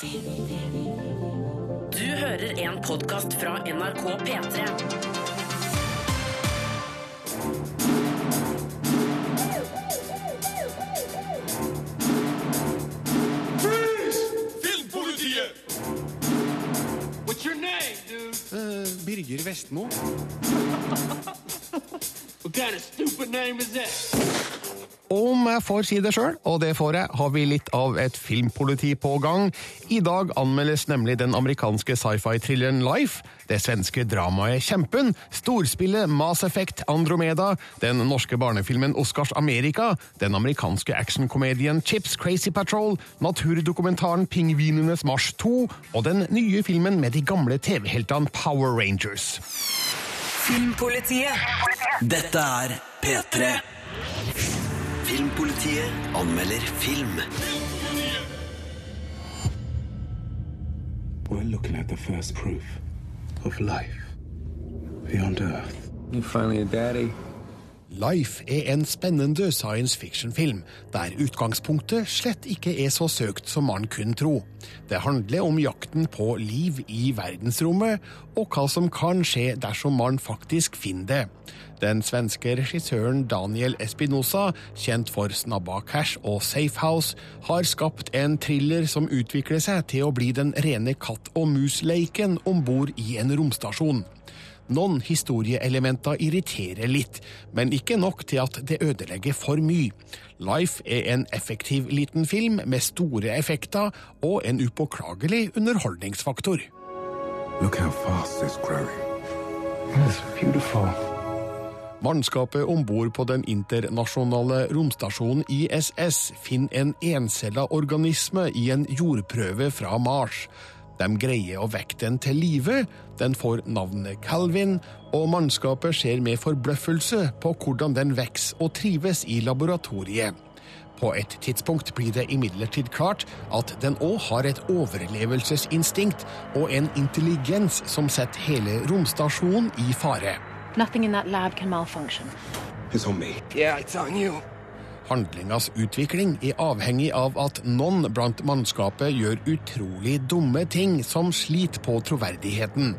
Du hører en podkast fra NRK P3. Filmpolitiet! What's your name, dude? Birger Vestmo. What kind of stupid name is that? Om jeg får si det sjøl, og det får jeg, har vi litt av et filmpoliti på gang. I dag anmeldes nemlig den amerikanske sci-fi-thrilleren Life, det svenske dramaet Kjempen, storspillet Mass Effect Andromeda, den norske barnefilmen Oscars Amerika, den amerikanske actionkomedien Chips Crazy Patrol, naturdokumentaren Pingvinenes marsj 2 og den nye filmen med de gamle TV-heltene Power Rangers. Filmpolitiet. Dette er P3. Filmpolitiet anmelder film. We're looking at the first proof of life beyond Earth. You finally a daddy? Life er en spennende science fiction-film, der utgangspunktet slett ikke er så søkt som man kunne tro. Det handler om jakten på liv i verdensrommet, og hva som kan skje dersom man faktisk finner det. Den svenske regissøren Daniel Espinosa, kjent for Snabba Cash og Safehouse, har skapt en thriller som utvikler seg til å bli den rene katt og mus-leiken om bord i en romstasjon. Noen historieelementer irriterer litt, men ikke nok til at det ødelegger for mye. Life er en effektiv liten film med store effekter og en upåklagelig underholdningsfaktor. Look how fast it's growing. It's beautiful. Mannskapet om bord på den internasjonale romstasjonen ISS finner en encella organisme i en jordprøve fra Mars. De greier å vekke den til live, den får navnet Calvin, og mannskapet ser med forbløffelse på hvordan den vokser og trives i laboratoriet. På et tidspunkt blir det imidlertid klart at den òg har et overlevelsesinstinkt og en intelligens som setter hele romstasjonen i fare. Nothing in that lab can malfunction. It's on me. Yeah, it's on you. Handlingas utvikling er avhengig av at noen blant mannskapet gjør utrolig dumme ting som sliter på troverdigheten.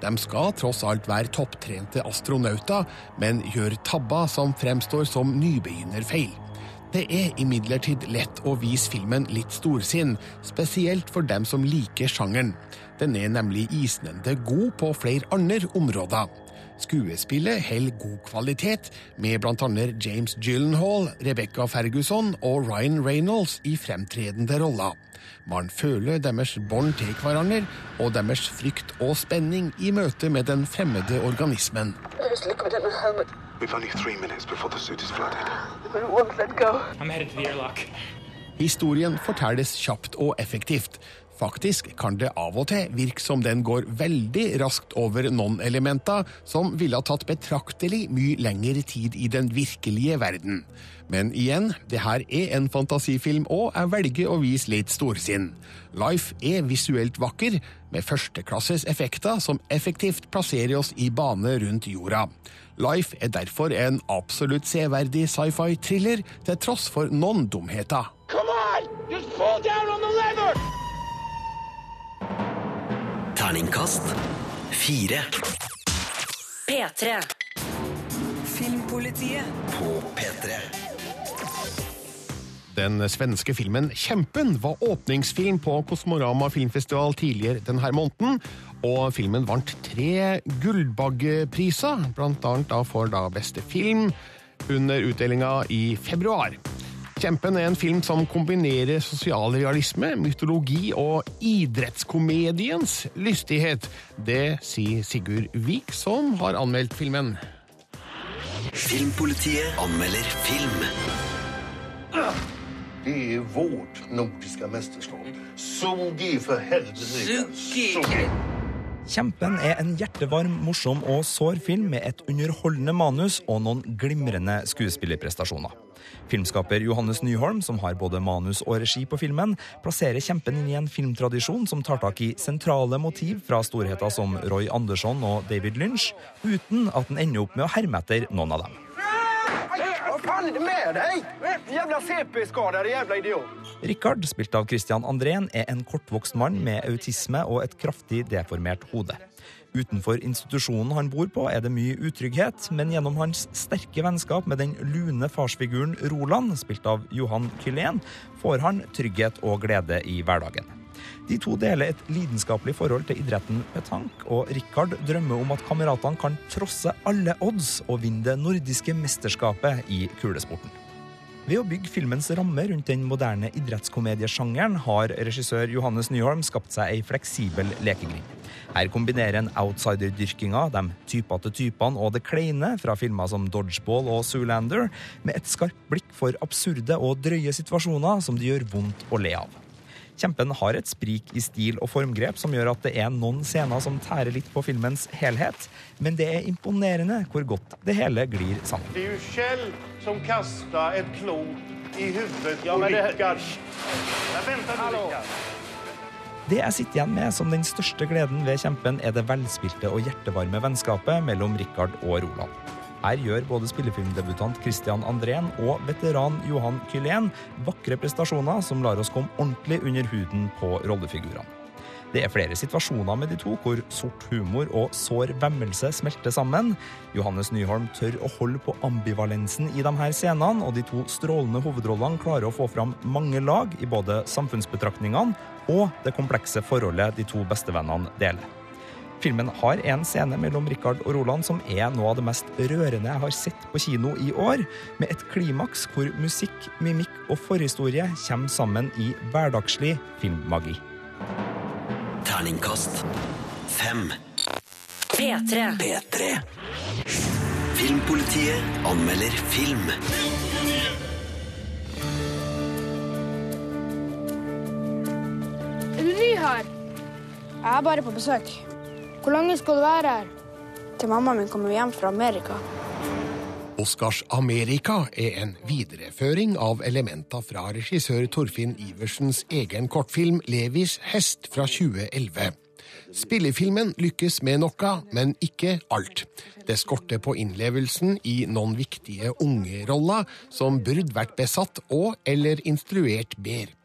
De skal tross alt være topptrente astronauter, men gjør tabber som fremstår som nybegynnerfeil. Det er imidlertid lett å vise filmen litt storsinn, spesielt for dem som liker sjangeren. Den er nemlig isnende god på flere andre områder. Skuespillet holder god kvalitet, med annet James Gyllenhaal, Rebecca Ferguson og Ryan Reynolds i fremtredende roller. Man føler deres bånd til hverandre og deres frykt og spenning i møte med den fremmede organismen. There's liquid in the helmet. We've only three minutes before the suit is flooded. But it won't let go. I'm headed to the airlock. Historien fortelles kjapt og effektivt. Faktisk kan det av og til virke som den går veldig raskt over noen elementer som ville ha tatt betraktelig mye lengre tid i den virkelige verden. Men igjen, det her er en fantasifilm, og jeg velger å vise litt storsinn. Life er visuelt vakker, med førsteklasses effekter som effektivt plasserer oss i bane rundt jorda. Life er derfor en absolutt severdig sci-fi-thriller, til tross for noen dumheter. Come on! Just pull down on the! Terningkast fire P3. Filmpolitiet. på P3. Den svenske filmen Kjempen var åpningsfilm på Kosmorama filmfestival tidligere denne måneden, og filmen vant tre Gullbaggepriser, annet for da beste film, under utdelinga i februar. Kjempen er en film som kombinerer sosialrealisme, mytologi og idrettskomediens lystighet. Det sier Sigurd Vik, som har anmeldt filmen. Filmpolitiet anmelder film. Det er vårt nordiske mesterskap. Sugi for helvete. Sugi. Kjempen er en hjertevarm, morsom og sår film med et underholdende manus og noen glimrende skuespillerprestasjoner. Filmskaper Johannes Nyholm, som har både manus og regi på filmen, plasserer Kjempen inn i en filmtradisjon som tar tak i sentrale motiv fra storheter som Roy Andersson og David Lynch, uten at den ender opp med å herme etter noen av dem. Faen er det med deg? Jævla CP-skadede jævla idiot. Richard, spilt av Christian Andrén, er en kortvokst mann med autisme og et kraftig deformert hode. Utenfor institusjonen han bor på, er det mye utrygghet, men gjennom hans sterke vennskap med den lune farsfiguren Roland, spilt av Johan Kylén, får han trygghet og glede i hverdagen. De to deler et lidenskapelig forhold til idretten Petank, og Richard drømmer om at kameratene kan trosse alle odds og vinne det nordiske mesterskapet i kulesporten. Ved å bygge filmens ramme rundt den moderne idrettskomediesjangeren har regissør Johannes Nyholm skapt seg ei fleksibel lekegrind. Her kombinerer en outsiderdyrkinga, de typete typene og det kleine fra filmer som Dodgeball og Zoolander, med et skarpt blikk for absurde og drøye situasjoner som det gjør vondt å le av. Kjempen har et sprik i stil og formgrep som gjør at det er noen scener som tærer litt på filmens helhet, men det er imponerende hvor godt det hele glir sammen. Det er jo Kjell som kasta et klo i hodet på Rikard. Det jeg sitter igjen med som den største gleden ved Kjempen, er det velspilte og hjertevarme vennskapet mellom Rikard og Roland. Her gjør både spillefilmdebutant Christian Andrén og veteran Johan Kylén vakre prestasjoner som lar oss komme ordentlig under huden på rollefigurene. Det er flere situasjoner med de to hvor sort humor og sår vemmelse smelter sammen. Johannes Nyholm tør å holde på ambivalensen i de her scenene, og de to strålende hovedrollene klarer å få fram mange lag i både samfunnsbetraktningene og det komplekse forholdet de to bestevennene deler. Filmen har en scene mellom Richard og Roland som er noe av det mest rørende jeg har sett på kino i år, med et klimaks hvor musikk, mimikk og forhistorie kommer sammen i hverdagslig filmmagi. Terningkast fem. P3. P3. Filmpolitiet anmelder film. Er du ny her? Jeg er bare på besøk. Hvor lenge skal du være her? Til mammaen min kommer hjem fra Amerika. Oscars Amerika er en videreføring av elementer fra regissør Torfinn Iversens egen kortfilm Levis hest fra 2011. Spillefilmen lykkes med noe, men ikke alt. Det skorter på innlevelsen i noen viktige ungeroller som burde vært besatt og eller instruert bedre.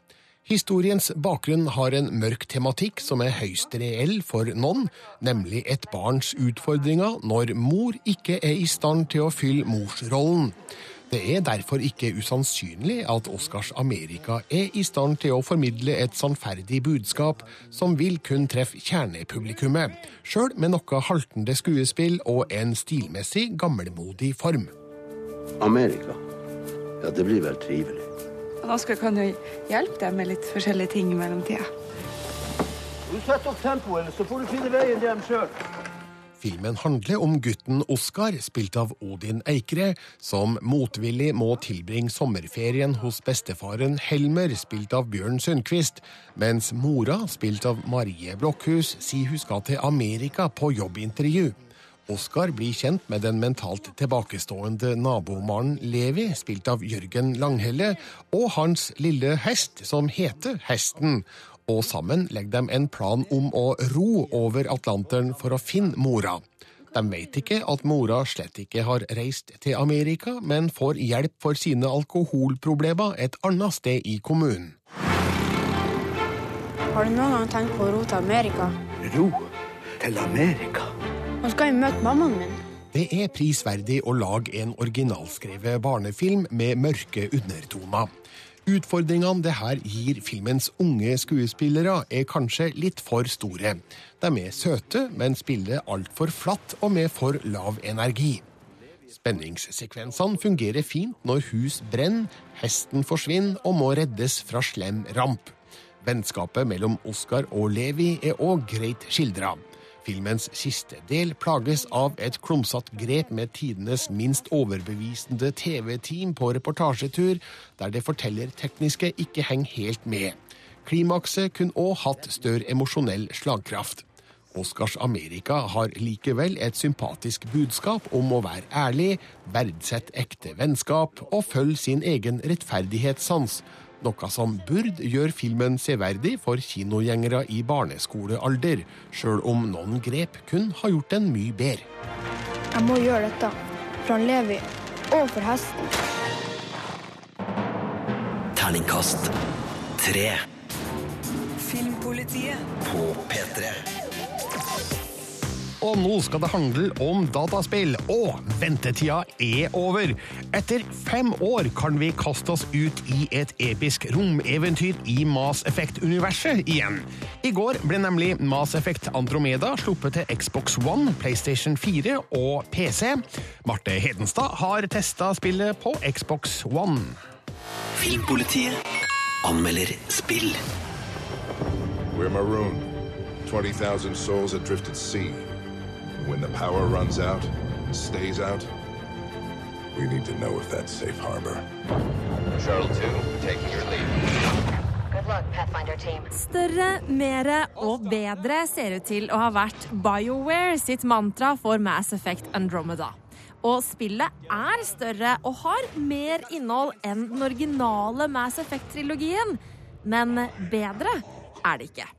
Historiens bakgrunn har en mørk tematikk som er høyst reell for noen, nemlig et barns utfordringer når mor ikke er i stand til å fylle morsrollen. Det er derfor ikke usannsynlig at Oscars Amerika er i stand til å formidle et sannferdig budskap som vil kun treffe kjernepublikummet, sjøl med noe haltende skuespill og en stilmessig gammelmodig form. Amerika. Ja, det blir vel trivelig. Oskar kan jo hjelpe deg med litt forskjellige ting i mellomtida. Du setter opp tempoet, så får du finne veien hjem sjøl. Filmen handler om gutten Oskar, spilt av Odin Eikre, som motvillig må tilbringe sommerferien hos bestefaren Helmer, spilt av Bjørn Sundquist, mens mora, spilt av Marie Blokhus, sier hun skal til Amerika på jobbintervju. Oskar blir kjent med den mentalt tilbakestående nabomannen Levi, spilt av Jørgen Langhelle, og hans lille hest, som heter Hesten. Og sammen legger de en plan om å ro over Atlanteren for å finne mora. De vet ikke at mora slett ikke har reist til Amerika, men får hjelp for sine alkoholproblemer et annet sted i kommunen. Har du noen gang tenkt på å ro til Amerika? Ro til Amerika? Nå skal jeg møte mammaen min. Det er prisverdig å lage en originalskrevet barnefilm med mørke undertoner. Utfordringene det her gir filmens unge skuespillere, er kanskje litt for store. De er søte, men spiller altfor flatt og med for lav energi. Spenningssekvensene fungerer fint når hus brenner, hesten forsvinner og må reddes fra slem ramp. Vennskapet mellom Oskar og Levi er òg greit skildra. Filmens siste del plages av et klumsete grep med tidenes minst overbevisende TV-team på reportasjetur, der det fortellertekniske ikke henger helt med. Klimakset kunne òg hatt større emosjonell slagkraft. Oscars Amerika har likevel et sympatisk budskap om å være ærlig, verdsette ekte vennskap og følge sin egen rettferdighetssans, noe som burde gjøre filmen severdig for kinogjengere i barneskolealder, sjøl om noen grep kun har gjort den mye bedre. Jeg må gjøre dette for han Levi og for hesten. Terningkast tre. Filmpolitiet på P3. Og nå skal det handle om dataspill, og ventetida er over. Etter fem år kan vi kaste oss ut i et episk romeventyr i Mass Effect-universet igjen. I går ble nemlig Mass Effect Andromeda sluppet til Xbox One, PlayStation 4 og PC. Marte Hedenstad har testa spillet på Xbox One. Filmpolitiet anmelder spill. We're marooned. 20,000 souls adrift at sea. When the power runs out, stays out, we need to know if that's safe harbor. Shuttle 2, taking your lead. Good luck, Pathfinder team. Større, mere og bedre ser ut til å ha vært BioWare sitt mantra for Mass Effect Andromeda. Og spillet er større og har mer innhold enn den originale Mass Effect-trilogien. Men bedre er det ikke.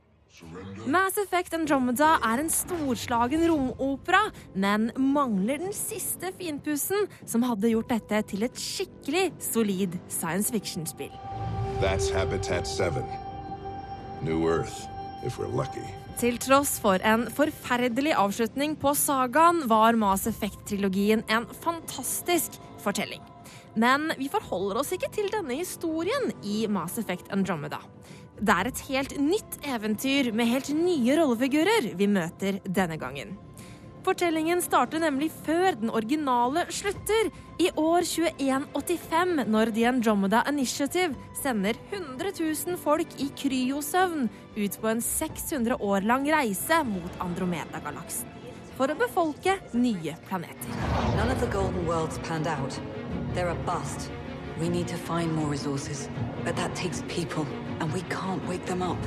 Mass Effect Andromeda er en storslagen romopera, men mangler den siste finpussen som hadde gjort dette til et skikkelig solid science fiction-spill. That's Habitat 7. New Earth, if we're lucky. Til tross for en forferdelig avslutning på sagaen var Mass Effect-trilogien en fantastisk fortelling. Men vi forholder oss ikke til denne historien i Mass Effect Andromeda. Det er et helt nytt eventyr med helt nye rollefigurer vi møter denne gangen. Fortellingen starter nemlig før den originale slutter, i år 2185, når The Andromeda Initiative sender 100 000 folk i kryosøvn ut på en 600 år lang reise mot Andromeda-galaksen. For å befolke nye planeter. None of the golden worlds panned out. They're a bust. We need to find more resources. But that takes people, and we can't wake them up.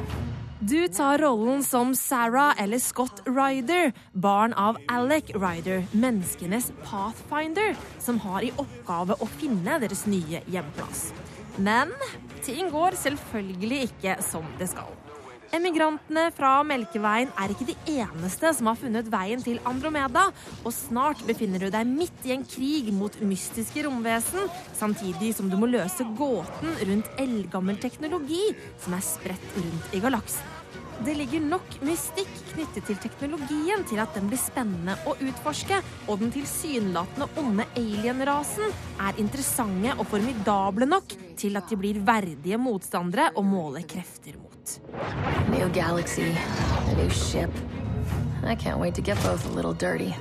Du tar rollen som Sarah eller Scott Ryder, barn av Alec Ryder, menneskenes pathfinder, som har i oppgave å finne deres nye hjemplass. Men ting går selvfølgelig ikke som det skal. Emigrantene fra Melkeveien er ikke de eneste som har funnet veien til Andromeda, og snart befinner du deg midt i en krig mot mystiske romvesen, samtidig som du må løse gåten rundt eldgammel teknologi som er spredt rundt i galaksen. Det ligger nok mystikk knyttet til teknologien til at den blir spennende å utforske, og den tilsynelatende onde alien-rasen er interessante og formidable nok til at de blir verdige motstandere å måle krefter mot. New galaxy, a new ship. I can't wait to get both a little dirty.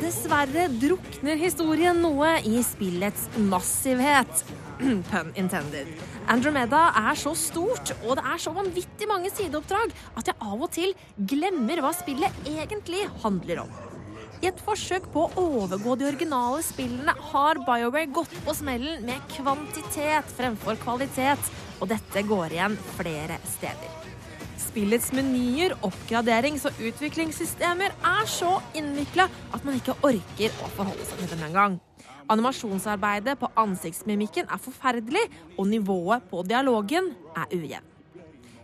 Dessverre drukner historien noe i spillets massivhet. Pun intended. Andromeda er så stort, og det er så vanvittig mange sideoppdrag at jeg av og til glemmer hva spillet egentlig handler om. I et forsøk på å overgå de originale spillene har BioWare gått på smellen med kvantitet fremfor kvalitet, og dette går igjen flere steder. Spillets menyer, oppgraderings- og utviklingssystemer er så innvikla at man ikke orker å forholde seg til dem engang. Animasjonsarbeidet på ansiktsmimikken er forferdelig, og nivået på dialogen er ujevn.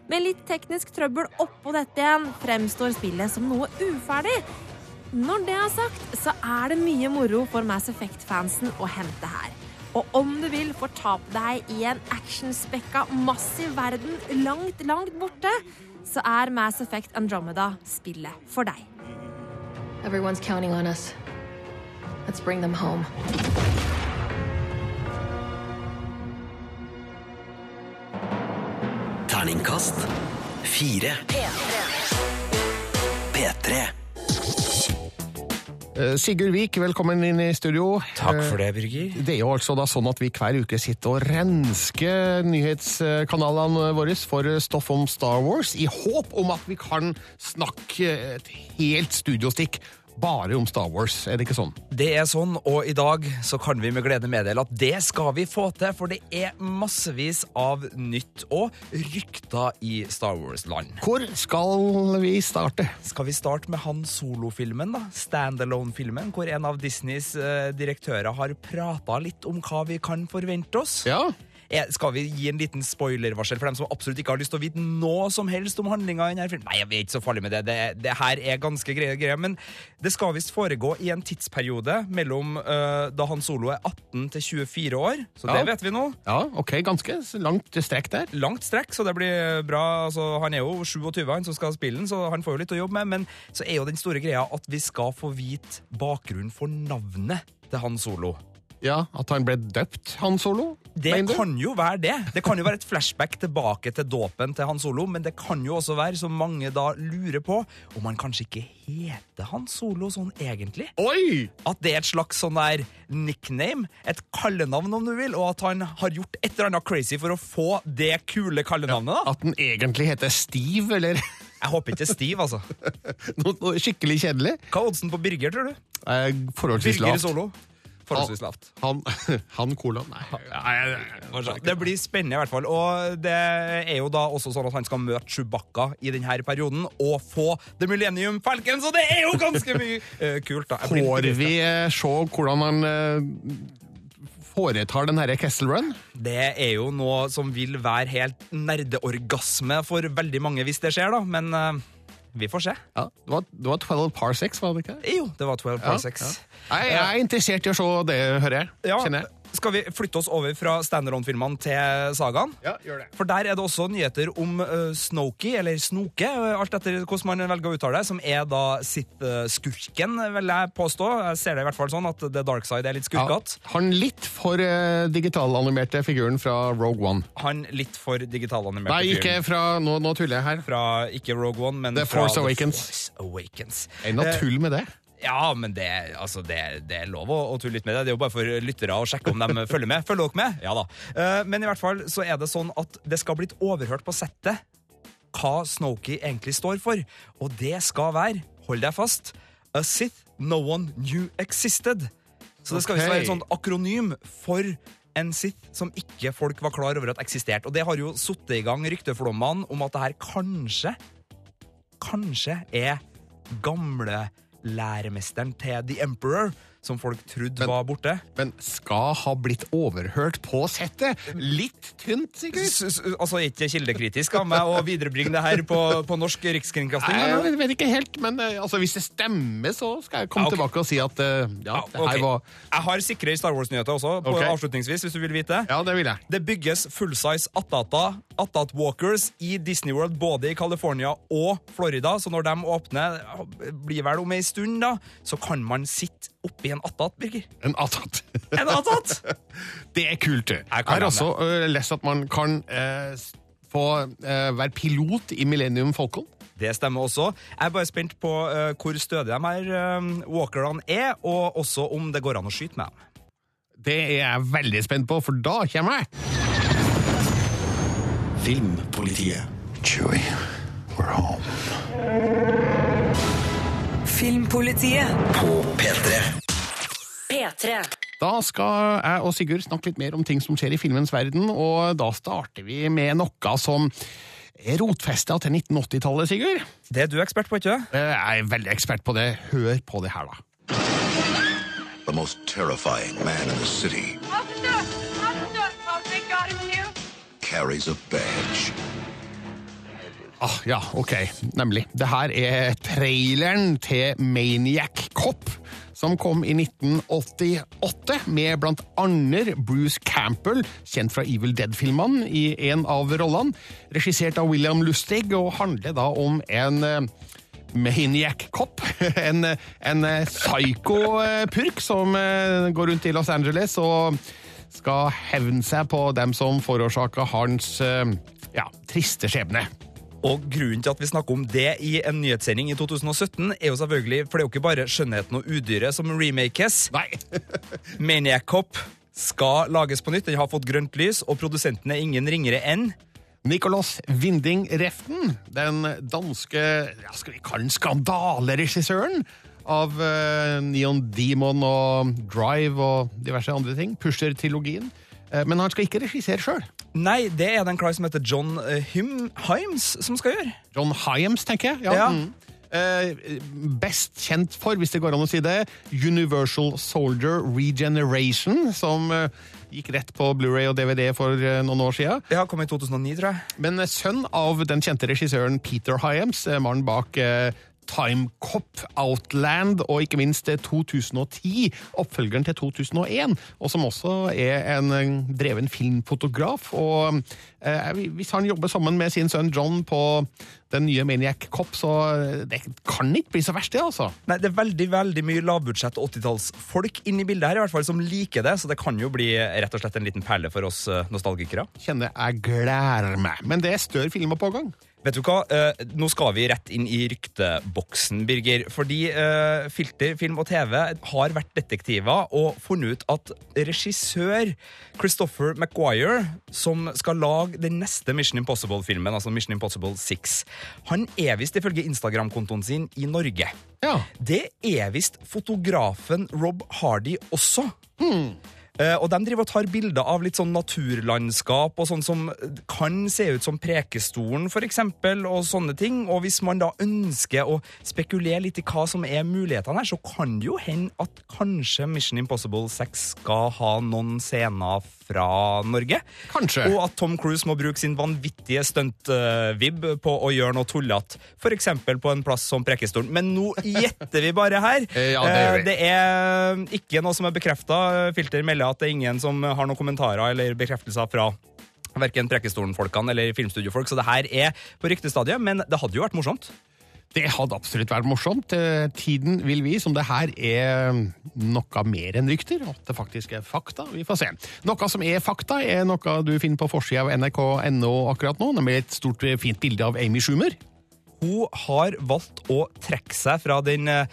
Med litt teknisk trøbbel oppå dette igjen fremstår spillet som noe uferdig. Når det er sagt, så er det mye moro for Mass Effect-fansen å hente her. Og om du vil fortape deg i en actionspekka, massiv verden langt, langt borte, så er Mass Effect Andromeda spillet for deg. Everyone's counting on us. Let's bring them home. Terningkast fire. P3. Eh, Sigurd Vik, velkommen inn i studio. Takk for det, Eh, Birger. Det er jo altså da sånn at vi hver uke sitter og rensker nyhetskanalene våre for stoff om Star Wars, i håp om at vi kan snakke et helt studiostikk bare om Star Wars. Er det ikke sånn? Det er sånn, og i dag så kan vi med glede meddele at det skal vi få til, for det er massevis av nytt og rykter i Star Wars-land. Hvor skal vi starte? Skal vi starte med Han Solo-filmen, da? Standalone-filmen, hvor en av Disneys eh, direktører har prata litt om hva vi kan forvente oss. Ja. Er, skal vi gi en liten spoilervarsel for dem som absolutt ikke har lyst til å vite noe som helst om handlinga i denne filmen? Nei, jeg er ikke så farlig med det. Det, det her er ganske greie greier. Men det skal visst foregå i en tidsperiode mellom uh, da Han Solo er 18 til 24 år. Så det vet vi nå. Ja, ok, ganske langt strekk der. Langt strekk, så det blir bra. Altså, han er jo 27, han som skal spille den, så han får jo litt å jobbe med. Men så er jo den store greia at vi skal få vite bakgrunnen for navnet til Han Solo. Ja, At han ble døpt, Han Solo? Det kan jo være det. Det kan jo være et flashback tilbake til dåpen til Han Solo, men det kan jo også være, som mange da lurer på, om han kanskje ikke heter Han Solo sånn egentlig. Oi! At det er et slags sånn der nickname, et kallenavn om du vil, og at han har gjort et eller annet crazy for å få det kule kallenavnet. da. At den egentlig heter Steve, eller Jeg håper ikke Steve, altså. noe, noe skikkelig kjedelig? Hva er oddsen på Birger, tror du? Eh, forholdsvis Birger lavt. Solo. Forholdsvis lavt. Han, han kolon, nei. Det blir spennende, i hvert fall. Og det er jo da også sånn at han skal møte Chewbacca i denne perioden og få The Millennium Falcon, så det er jo ganske mye eh, kult, da. Får vi eh, se hvordan han eh, foretar den herre Kessel Run? Det er jo noe som vil være helt nerdeorgasme for veldig mange hvis det skjer, da. Men vi får se. Ja, det var, det var 12 parsecs, var det ikke? Jo, det var 12 par 6. Nei, jeg er interessert i å se det, hører jeg. Ja, Kjenner jeg. Skal vi flytte oss over fra standalone-filmene til sagaen? Ja, gjør det. For der er det også nyheter om uh, Snokey, eller Snoke, uh, alt etter hvordan man velger å uttale det, som er da Sith-skurken, vil jeg påstå. Jeg ser det i hvert fall sånn at The Dark Side er litt skurkete. Han litt for uh, digitalanimerte figuren fra Rogue One. Han litt for digitalanimert. Nei, ikke fra Nå, nå tuller jeg her. Fra ikke Rogue One, men The fra Force Awakens. Force Awakens. Er det noe Eh, tull med det? Ja, men det, altså, det, det er lov å, å tulle litt med det. Det er jo bare for lyttere å sjekke om de følger med. Følger dere med? Ja da. Uh, men i hvert fall så er det sånn at det skal blitt overhørt på settet hva Snokey egentlig står for. Og det skal være, hold deg fast, A Sith No One Knew Existed. Så det skal visst være et sånt akronym for en Sith som ikke folk var klar over at eksisterte. Og det har jo satt i gang rykteflommene om at det her kanskje, kanskje er gamle læremesteren til The Emperor, som folk trodde var borte. Men skal ha blitt overhørt på settet? Litt tynt, sikkert? S altså, ikke kildekritisk av meg å viderebringe det her på, på norsk rikskringkasting? Nei, jeg vet ikke helt, men eh, altså, hvis det stemmer, så skal jeg komme Ja, okay. tilbake og si at eh, ja, det her her var Jeg har sikre Star Wars-nyheter også, på okay. avslutningsvis, hvis du vil vite. Ja, det vil jeg. Det bygges fullsize Attata, Attat Walkers i Disney World både i California og Florida, så når de åpner, blir vel om ei stund, da, så kan man sitte oppi en Attat, Birger. En Attat. En Attat! det er kult. Jeg har også uh, lest at man kan uh, få uh, være pilot i Millennium Falcon. Det stemmer også. Jeg er bare spent på hvor stødige de her walkerne er, og også om det går an å skyte med dem. Det er jeg veldig spent på, for da kommer jeg. Filmpolitiet. Chewie, we're home. Filmpolitiet På P3. P3 Da skal jeg og Sigurd snakke litt mer om ting som skjer i filmens verden, og da starter vi med noe som er rotfesta til 1980-tallet, Sigurd. Det er du ekspert på, ikke Eh, Jeg er veldig ekspert på det. Hør på det her, da. The most terrifying man in the city Officer! Officer! Carries a badge. Ah, ja, ok. Nemlig. Det her er traileren til Maniac Cop, som kom i 1988, med blant andre Bruce Campbell, kjent fra Evil Dead-filmene, i en av rollene. Regissert av William Lustig, og handler da om en eh, Maniac Cop. En, en eh, psyko-purk som eh, går rundt i Los Angeles og skal hevne seg på dem som forårsaka hans ja, triste skjebne. Og grunnen til at vi snakker om det i en nyhetssending i 2017, er jo selvfølgelig For det er jo ikke bare Skjønnheten og udyret som remakes. Nei. Maniac Cop skal lages på nytt. Den har fått grønt lys, og produsenten er ingen ringere enn Nicolas Winding Reften, den danske ja, skal vi kalle den skandaleregissøren av uh, Neon Demon og Drive og diverse andre ting. Pusher-trilogien. Uh, men han skal ikke regissere sjøl. Nei, det er den en som heter John eh, Hym, Himes som skal gjøre. John Himes, tenker jeg. Ja. Ja. Mm. Eh, best kjent for, hvis det går an å si det, Universal Soldier Regeneration, som eh, gikk rett på Blu-ray og DVD for eh, noen år siden. Det har kommet i 2009, tror jeg. Men sønn av den kjente regissøren Peter Hyams, mannen bak eh, Time Cop, Outland og ikke minst eh, 2010, oppfølgeren til 2001, og som også er en dreven filmfotograf. Og eh, hvis han jobber sammen med sin sønn John på den nye Maniac Cop, så det kan ikke bli så verst, det, altså. Nei, Det er veldig veldig mye lavbudsjett 80-tallsfolk inne i bildet her, i hvert fall som liker det, så det kan jo bli rett og slett en liten perle for oss eh, nostalgikere. Kjenner jeg gleder meg. Men det er større filmer på gang. Vet du hva, eh, Nå skal vi rett inn i rykteboksen, Birger. Fordi eh, Filter, film og TV har vært detektiver og funnet ut at regissør Christopher Maguire, som skal lage den neste Mission Impossible-filmen, altså Mission Impossible 6, han er visst ifølge Instagram-kontoen sin i Norge. Ja. Det er visst fotografen Rob Hardy også. Eh, og De driver og tar bilder av litt sånn naturlandskap og sånn som kan se ut som Prekestolen, for eksempel, og sånne ting. Og hvis man da ønsker å spekulere litt i hva som er mulighetene her, så kan det jo hende at kanskje Mission Impossible 6 skal ha noen scener fra Norge. Kanskje. Og at Tom Cruise må bruke sin vanvittige stunt-vib på å gjøre noe tullete, f.eks. på en plass som Prekestolen. Men nå gjetter vi bare her. Ja, det vi. Eh, det er ikke noe som er bekrefta. Filter melder at det er ingen som har noen kommentarer eller bekreftelser fra verken Prekestolen-folkene eller filmstudiofolk, så det her er på ryktestadiet, men det hadde jo vært morsomt. Det hadde absolutt vært morsomt. Eh, Tiden vil vise som det her er noe mer enn rykter, at det faktisk er fakta. Vi får se. Noe som er fakta, er noe du finner på forsida av nrk.no akkurat nå, nemlig et stort, fint bilde av Amy Schumer. Hun har valgt å trekke seg fra den eh,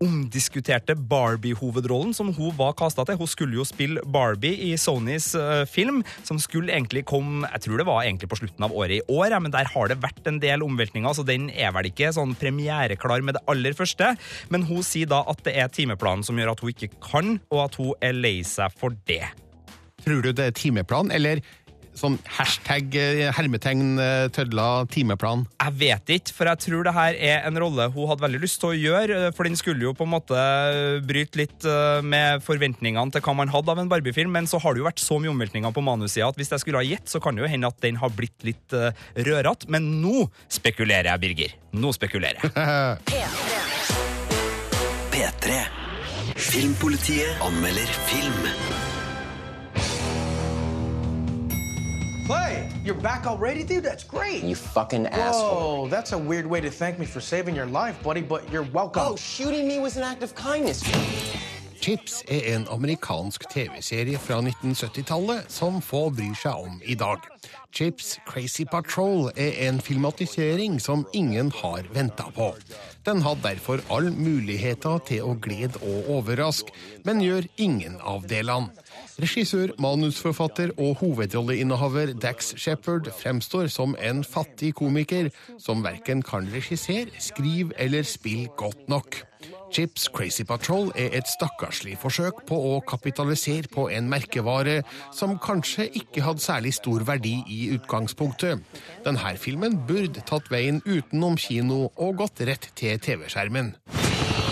omdiskuterte Barbie-hovedrollen som hun var kasta til. Hun skulle jo spille Barbie i Sonys eh, film, som skulle egentlig komme Jeg tror det var egentlig på slutten av året i år, men der har det vært en del omveltninger, så den er vel ikke sånn premiereklar med det aller første. Men hun sier da at det er timeplanen som gjør at hun ikke kan, og at hun er lei seg for det. Tror du det er timeplan, eller sånn hashtag eh, hermetegn eh, tødla timeplan? Jeg vet ikke, for jeg tror det her er en rolle hun hadde veldig lyst til å gjøre. eh, For den skulle jo på en måte bryte litt med forventningene til hva man hadde av en Barbie-film, men så har det jo vært så mye omveltninger på manussida at hvis jeg skulle ha gitt, så kan det jo hende at den har blitt litt rørete. Men nå spekulerer jeg, Birger. Nå spekulerer jeg. P3. Filmpolitiet anmelder film. Clay, you're back already, dude? That's great. You fucking Whoa, asshole. that's a weird way to thank me for saving your life, buddy, but you're welcome. Oh, shooting me was an act of kindness. Chips er en amerikansk TV-serie fra 1970-tallet som få bryr seg om i dag. Chips Crazy Patrol er en filmatisering som ingen har venta på. Den hadde derfor all muligheter til å glede og overraske, men gjør ingen av delene. Regissør, manusforfatter og hovedrolleinnehaver Dax Shepherd fremstår som en fattig komiker som verken kan regissere, skrive eller spille godt nok. Chips Crazy Patrol er et stakkarslig forsøk på å kapitalisere på en merkevare som kanskje ikke hadde særlig stor verdi i utgangspunktet. Denne filmen burde tatt veien utenom kino og gått rett til TV-skjermen.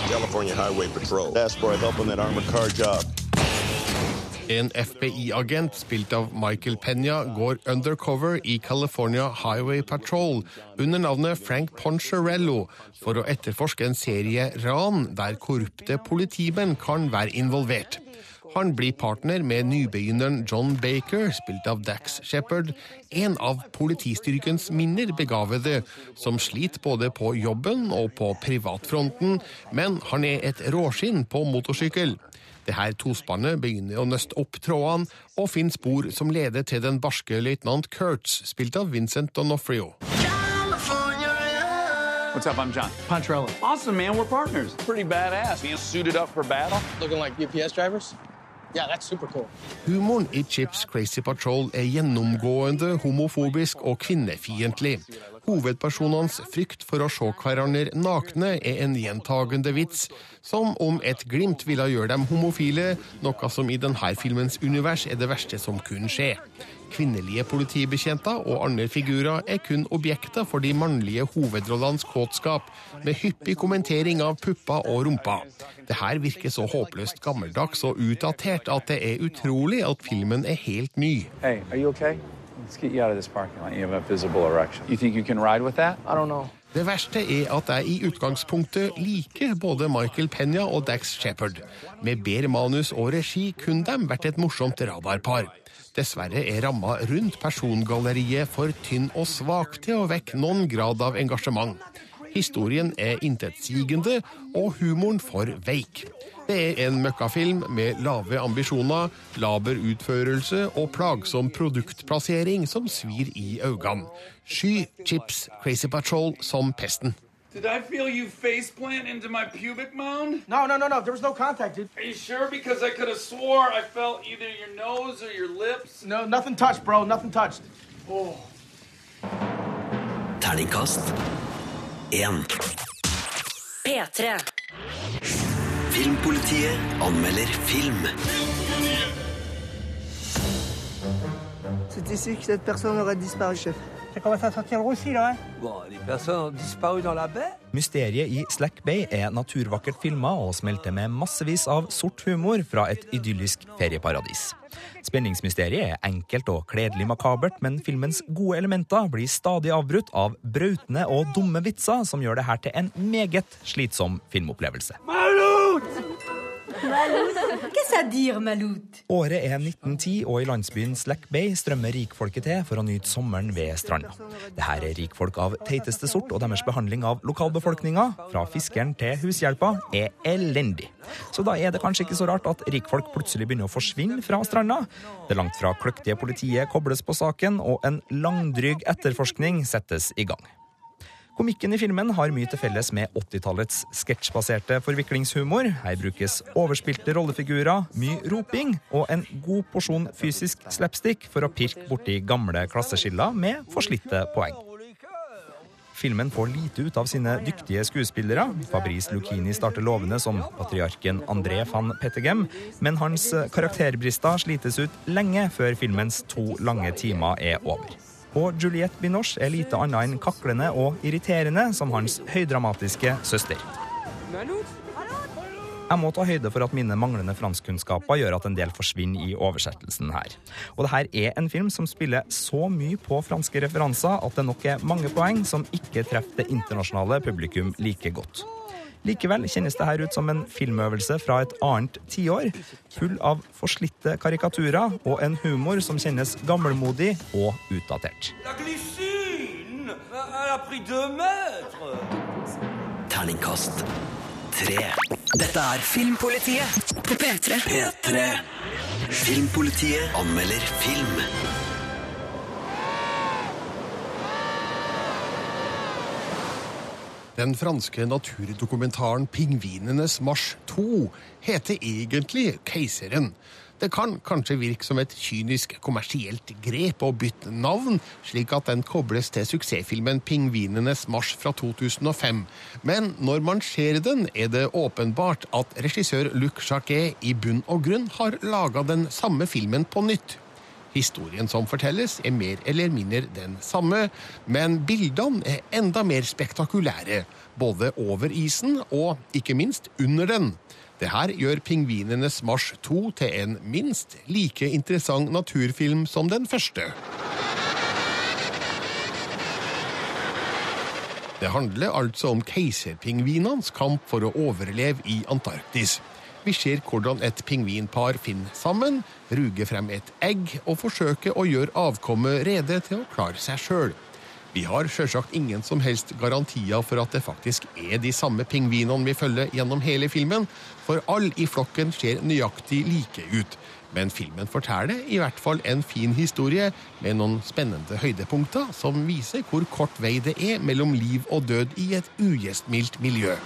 California Highway Patrol. Ask for help on that armored car job. En FBI-agent spilt av Michael Penya går undercover i California Highway Patrol under navnet Frank Poncherello for å etterforske en serie ran der korrupte politimenn kan være involvert. Han blir partner med nybegynneren John Baker, spilt av Dax Shepherd, en av politistyrkens minner begavede, som sliter både på jobben og på privatfronten, men han er et råskinn på motorsykkel. Det her tospannet begynner å nøste opp trådene og finne spor som leder til den barske løytnant Kurtz, spilt av Vincent D'Onofrio. What's up? I'm John. Pontrello. Awesome, man. We're partners. Pretty badass. Being suited up for battle. Looking like UPS drivers? Yeah, that's super cool. Humoren i Chips Crazy Patrol er gjennomgående homofobisk og kvinnefiendtlig. Hovedpersonenes frykt for å se hverandre nakne er en gjentagende vits, som om et glimt ville gjøre dem homofile, noe som i denne filmens univers er det verste som kunne skje. Kvinnelige politibetjenter og andre figurer er kun objekter for de mannlige hovedrollenes kåtskap, med hyppig kommentering av pupper og rumpa. Det her virker så håpløst gammeldags og utdatert at det er utrolig at filmen er helt ny. Hey? Let's get you out of this parking lot. You have a visible erection. You think you can ride with that? I don't know. Det verste er at jeg i utgangspunktet liker både Michael Penya og Dax Shepherd. Med bedre manus og regi kunne de vært et morsomt radarpar. Dessverre er ramma rundt persongalleriet for tynn og svak til å vekke noen grad av engasjement. Historien er intetsigende og humoren for veik. Det er en møkkafilm med lave ambisjoner, laber utførelse og plagsom produktplassering som svir i øynene. Sky, Chips, Crazy Patrol som pesten. Did I feel you faceplant into my pubic mound? No, no, no, no. There was no contact, dude. Are you sure? Because I could have swore I felt either your nose or your lips. No, nothing touched, bro. Nothing touched. Oh. Terningkast 1. P3. Filmpolitiet anmelder film. C'est ici que cette personne aurait disparu, chef. Ça commence à sentir roussi, là, hein Bon, les personnes ont disparu dans la baie Mysteriet i Slack Bay er naturvakkert filma og smelter med massevis av sort humor fra et idyllisk ferieparadis. Spenningsmysteriet er enkelt og kledelig makabert, men filmens gode elementer blir stadig avbrutt av brautende og dumme vitser som gjør det her til en meget slitsom filmopplevelse. Qu'est-ce à Malut? Året er 1910, og i landsbyen Slack Bay strømmer rikfolket til for å nyte sommeren ved stranda. Det her er rikfolk av teiteste sort, og deres behandling av lokalbefolkninga, fra fiskeren til hushjelpa, er elendig. Så da er det kanskje ikke så rart at rikfolk plutselig begynner å forsvinne fra stranda. Det langt fra kløktige politiet kobles på saken, og en langdryg etterforskning settes i gang. Komikken i filmen har mye til felles med 80-tallets sketsjbaserte forviklingshumor. Her brukes overspilte rollefigurer, mye roping og en god porsjon fysisk slapstick for å pirke borti gamle klasseskiller med forslitte poeng. Filmen får lite ut av sine dyktige skuespillere. Fabrice Lucchini starter lovende som patriarken André van Pettegem, men hans karakterbrister slites ut lenge før filmens to lange timer er over. Og Juliette Binoche er lite annet enn kaklende og irriterende som hans høydramatiske søster. Jeg må ta høyde for at mine manglende franskkunnskaper gjør at en del forsvinner i oversettelsen her. Og det her er en film som spiller så mye på franske referanser at det nok er mange poeng som ikke treffer det internasjonale publikum like godt. Likevel kjennes det her ut som en filmøvelse fra et annet tiår, full av forslitte karikaturer og en humor som kjennes gammelmodig og utdatert. Terningkast 3. Dette er Filmpolitiet på P3. P3. Filmpolitiet anmelder film. Den franske naturdokumentaren 'Pingvinenes marsj 2' heter egentlig 'Keiseren'. Det kan kanskje virke som et kynisk kommersielt grep å bytte navn, slik at den kobles til suksessfilmen 'Pingvinenes marsj' fra 2005. Men når man ser den, er det åpenbart at regissør Luc Jacquet i bunn og grunn har laga den samme filmen på nytt. Historien som fortelles, er mer eller mindre den samme, men bildene er enda mer spektakulære. Både over isen og ikke minst under den. Det her gjør 'Pingvinenes marsj 2' til en minst like interessant naturfilm som den første. Det handler altså om keiserpingvinenes kamp for å overleve i Antarktis. Vi ser hvordan et pingvinpar finner sammen, ruger frem et egg og forsøker å gjøre avkommet rede til å klare seg sjøl. Vi har sjølsagt ingen som helst garantier for at det faktisk er de samme pingvinene vi følger gjennom hele filmen, for alle i flokken ser nøyaktig like ut. Men filmen forteller i hvert fall en fin historie med noen spennende høydepunkter som viser hvor kort vei det er mellom liv og død i et ugjestmildt miljø.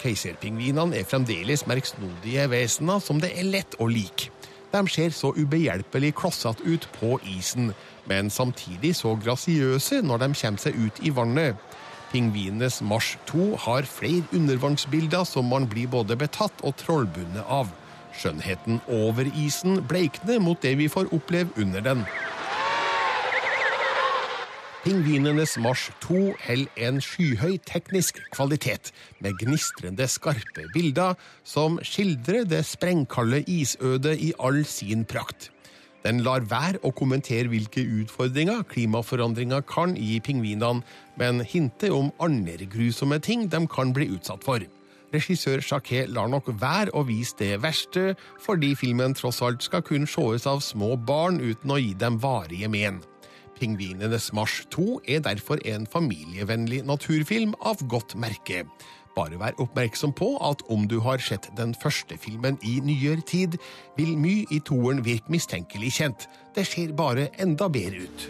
Keiserpingvinene er fremdeles merksnodige vesener som det er lett å like. De ser så ubehjelpelig klossete ut på isen, men samtidig så grasiøse når de kommer seg ut i vannet. Pingvinenes Mars 2 har flere undervannsbilder som man blir både betatt og trollbundet av. Skjønnheten over isen bleikner mot det vi får oppleve under den. Pingvinenes Mars 2 holder en skyhøy teknisk kvalitet, med gnistrende skarpe bilder som skildrer det sprengkalde isødet i all sin prakt. Den lar være å kommentere hvilke utfordringer klimaforandringer kan gi pingvinene, men hinter om andre grusomme ting de kan bli utsatt for. Regissør Jacquet lar nok være å vise det verste, fordi filmen tross alt skal kunne sees av små barn uten å gi dem varige men. Pingvinenes Mars 2 er derfor en familievennlig naturfilm av godt merke. Bare vær oppmerksom på at om du har sett den første filmen i nyere tid, vil mye i toeren virke mistenkelig kjent. Det ser bare enda bedre ut.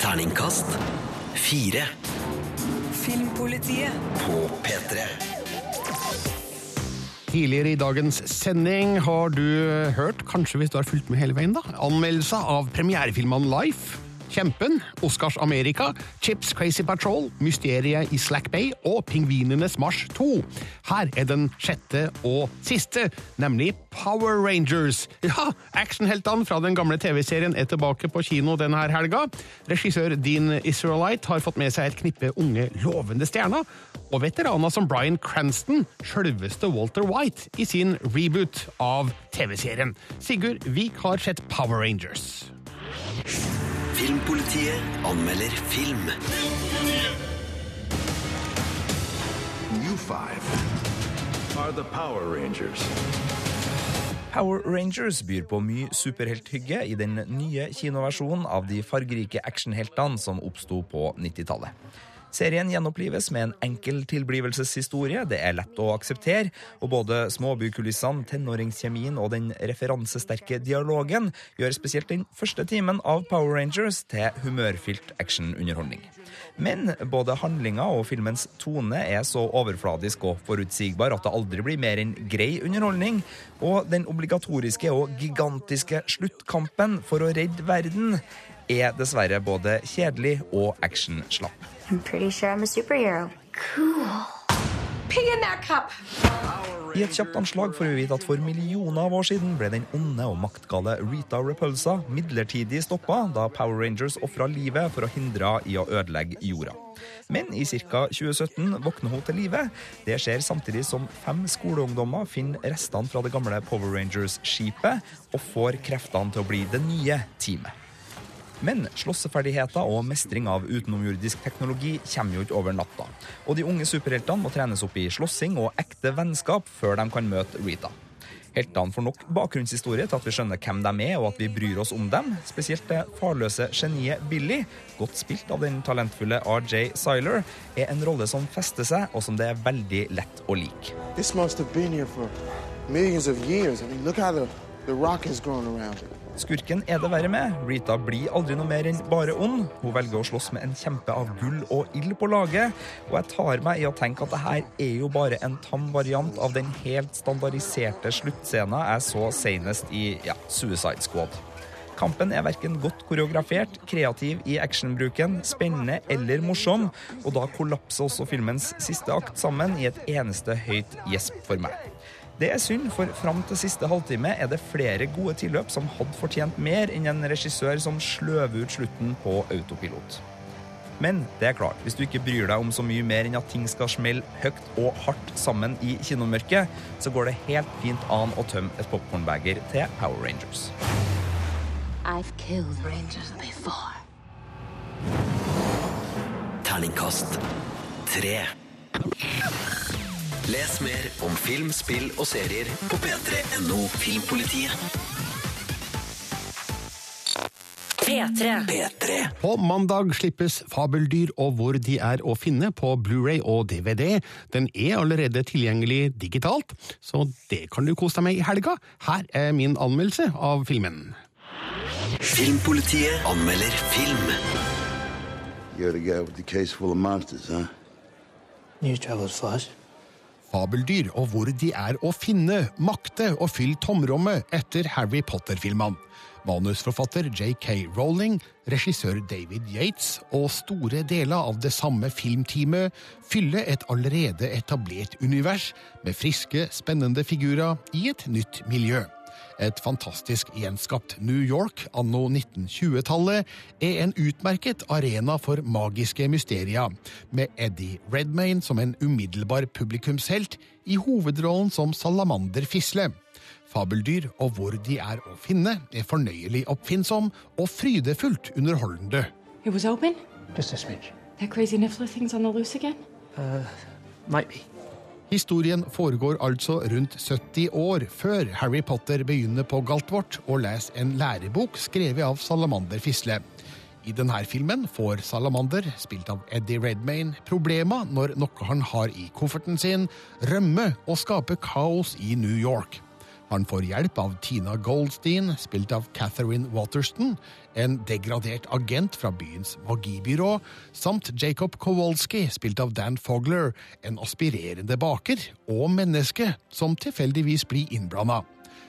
Terningkast fire. Filmpolitiet. På P3. Tidligere i dagens sending har du hørt, kanskje hvis du har fulgt med hele veien, da, anmeldelser av premierefilmene Life, Kjempen, Oscars Amerika, Chips Crazy Patrol, Mysteriet i Slack Bay og Pingvinenes Mars 2. Her er den sjette og siste, nemlig Power Rangers. Ja, actionheltene fra den gamle TV-serien er tilbake på kino denne helga. Regissør Dean Israelite har fått med seg et knippe unge, lovende stjerner, og veteraner som Bryan Cranston, sjølveste Walter White, i sin reboot av TV-serien. Sigurd Vik har sett Power Rangers. Filmpolitiet anmelder film. You five are the Power Rangers. Power Rangers byr på mye superhelthygge i den nye kinoversjonen av de fargerike actionheltene som oppsto på 90-tallet. Serien gjenopplives med en enkel tilblivelseshistorie. Det er lett å akseptere, og både småbykulissene, tenåringskjemien og den referansesterke dialogen gjør spesielt den første timen av Power Rangers til humørfylt actionunderholdning. Men både handlinga og filmens tone er så overfladisk og forutsigbar at det aldri blir mer enn grei underholdning, og den obligatoriske og gigantiske sluttkampen for å redde verden er dessverre både kjedelig og actionslapp. I'm pretty sure I'm a superhero. Cool. Pig in that cup! I et kjapt anslag får vi vite at for millioner av år siden ble den onde og maktgale Rita Repulsa midlertidig stoppa da Power Rangers ofra livet for å hindre i å ødelegge jorda. Men i ca. 2017 våkner hun til live. Det skjer samtidig som fem skoleungdommer finner restene fra det gamle Power Rangers-skipet og får kreftene til å bli det nye teamet. Men slåsseferdigheter og mestring av utenomjordisk teknologi kommer jo ikke over natta. Og de unge superheltene må trenes opp i slåssing og ekte vennskap før de kan møte Rita. Heltene får nok bakgrunnshistorie til at vi skjønner hvem de er, og at vi bryr oss om dem. Spesielt det farløse geniet Billy, godt spilt av den talentfulle RJ Siler, er en rolle som fester seg, og som det er veldig lett å like. This must have been here for millions of years. I mean, Skurken er det verre med. Rita blir aldri noe mer enn bare ond. Hun velger å slåss med en kjempe av gull og ild på laget. Og jeg tar meg i å tenke at det her er jo bare en tam variant av den helt standardiserte sluttscena jeg så senest i ja, Suicide Squad. Kampen er verken godt koreografert, kreativ i actionbruken, spennende eller morsom, og da kollapser også filmens siste akt sammen i et eneste høyt gjesp for meg. Det er synd, for fram til siste halvtime er det flere gode tilløp som hadde fortjent mer enn en regissør som sløver ut slutten på autopilot. Men det er klart, hvis du ikke bryr deg om så mye mer enn at ting skal smelle høyt og hardt sammen i kinomørket, så går det helt fint an å tømme et popkornbeger til Power Rangers. I've killed Rangers before. Terningkast tre. Les mer om film, spill og serier på p3.no Filmpolitiet. P3. På mandag slippes Fabeldyr og hvor de er å finne på Blu-ray og DVD. Den er allerede tilgjengelig digitalt, så det kan du kose deg med i helga. Her er min anmeldelse av filmen. Filmpolitiet anmelder film. You're the guy with the case full of monsters, huh? News travels fast. Fabeldyr og hvor de er å finne, makte og fylle tomrommet etter Harry Potter-filmene. Manusforfatter J.K. Rowling, regissør David Yates og store deler av det samme filmteamet fyller et allerede etablert univers med friske, spennende figurer i et nytt miljø. Et fantastisk gjenskapt New York anno 1920-tallet er en utmerket arena for magiske mysterier, med Eddie Redmayne som en umiddelbar publikumshelt i hovedrollen som Salamander Fisle. Fabeldyr og hvor de er å finne, er fornøyelig oppfinnsom og frydefullt underholdende. It was open? Just a smidge. That crazy Niffler thing's on the loose again? Uh, might be. Historien foregår altså rundt 70 år før Harry Potter begynner på Galtvort og leser en lærebok skrevet av Salamander Fisle. I denne filmen får Salamander, spilt av Eddie Redmayne, problemer når noe han har i kofferten sin, rømmer og skaper kaos i New York. Han får hjelp av Tina Goldstein, spilt av Catherine Waterston, en degradert agent fra byens magibyrå, samt Jacob Kowalski, spilt av Dan Fogler, en aspirerende baker og menneske som tilfeldigvis blir innblanda.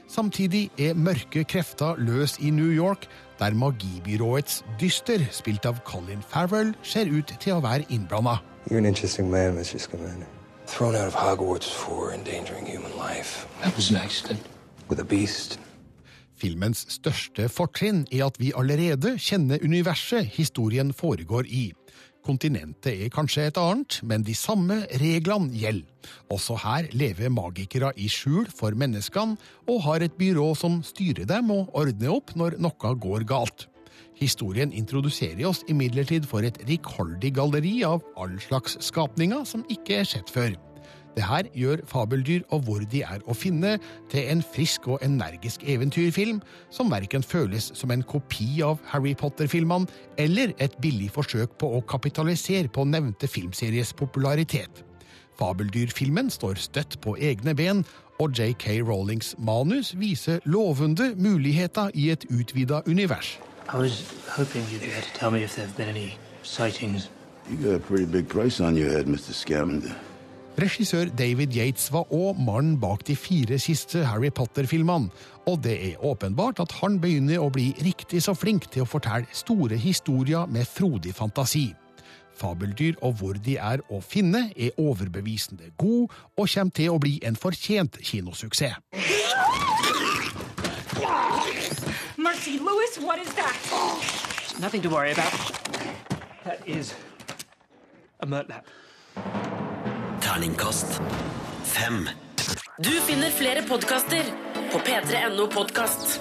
Samtidig er mørke krefter løs i New York, der magibyråets dyster, spilt av Colin Farrell, ser ut til å være innblanda. You're an interesting man, Mr. Scamander. Thrown out of Hogwarts for endangering human life. That was an accident. Filmens største fortrinn er at vi allerede kjenner universet historien foregår i. Kontinentet er kanskje et annet, men de samme reglene gjelder. Også her lever magikere i skjul for menneskene, og har et byrå som styrer dem og ordner opp når noe går galt. Historien introduserer oss imidlertid for et rikholdig galleri av all slags skapninger som ikke er sett før. Det her gjør fabeldyr og hvor de er å finne, til en frisk og energisk eventyrfilm som verken føles som en kopi av Harry Potter-filmene eller et billig forsøk på å kapitalisere på nevnte filmseries popularitet. Fabeldyrfilmen står støtt på egne ben, og J.K. Rowlings manus viser lovende muligheter i et utvida univers. I was hoping you'd be able to tell me if there have been any sightings. You got a pretty big price on your head, Mr. Scamander. Regissør David Yates var òg mannen bak de fire siste Harry Potter-filmene, og det er åpenbart at han begynner å bli riktig så flink til å fortelle store historier med frodig fantasi. Fabeldyr og hvor de er å finne, er overbevisende god og kommer til å bli en fortjent kinosuksess. Mercy, Lewis, what is that? Nothing to worry about. That is a murtlap. Terningkast fem. Du finner flere podkaster på p3.no podkast.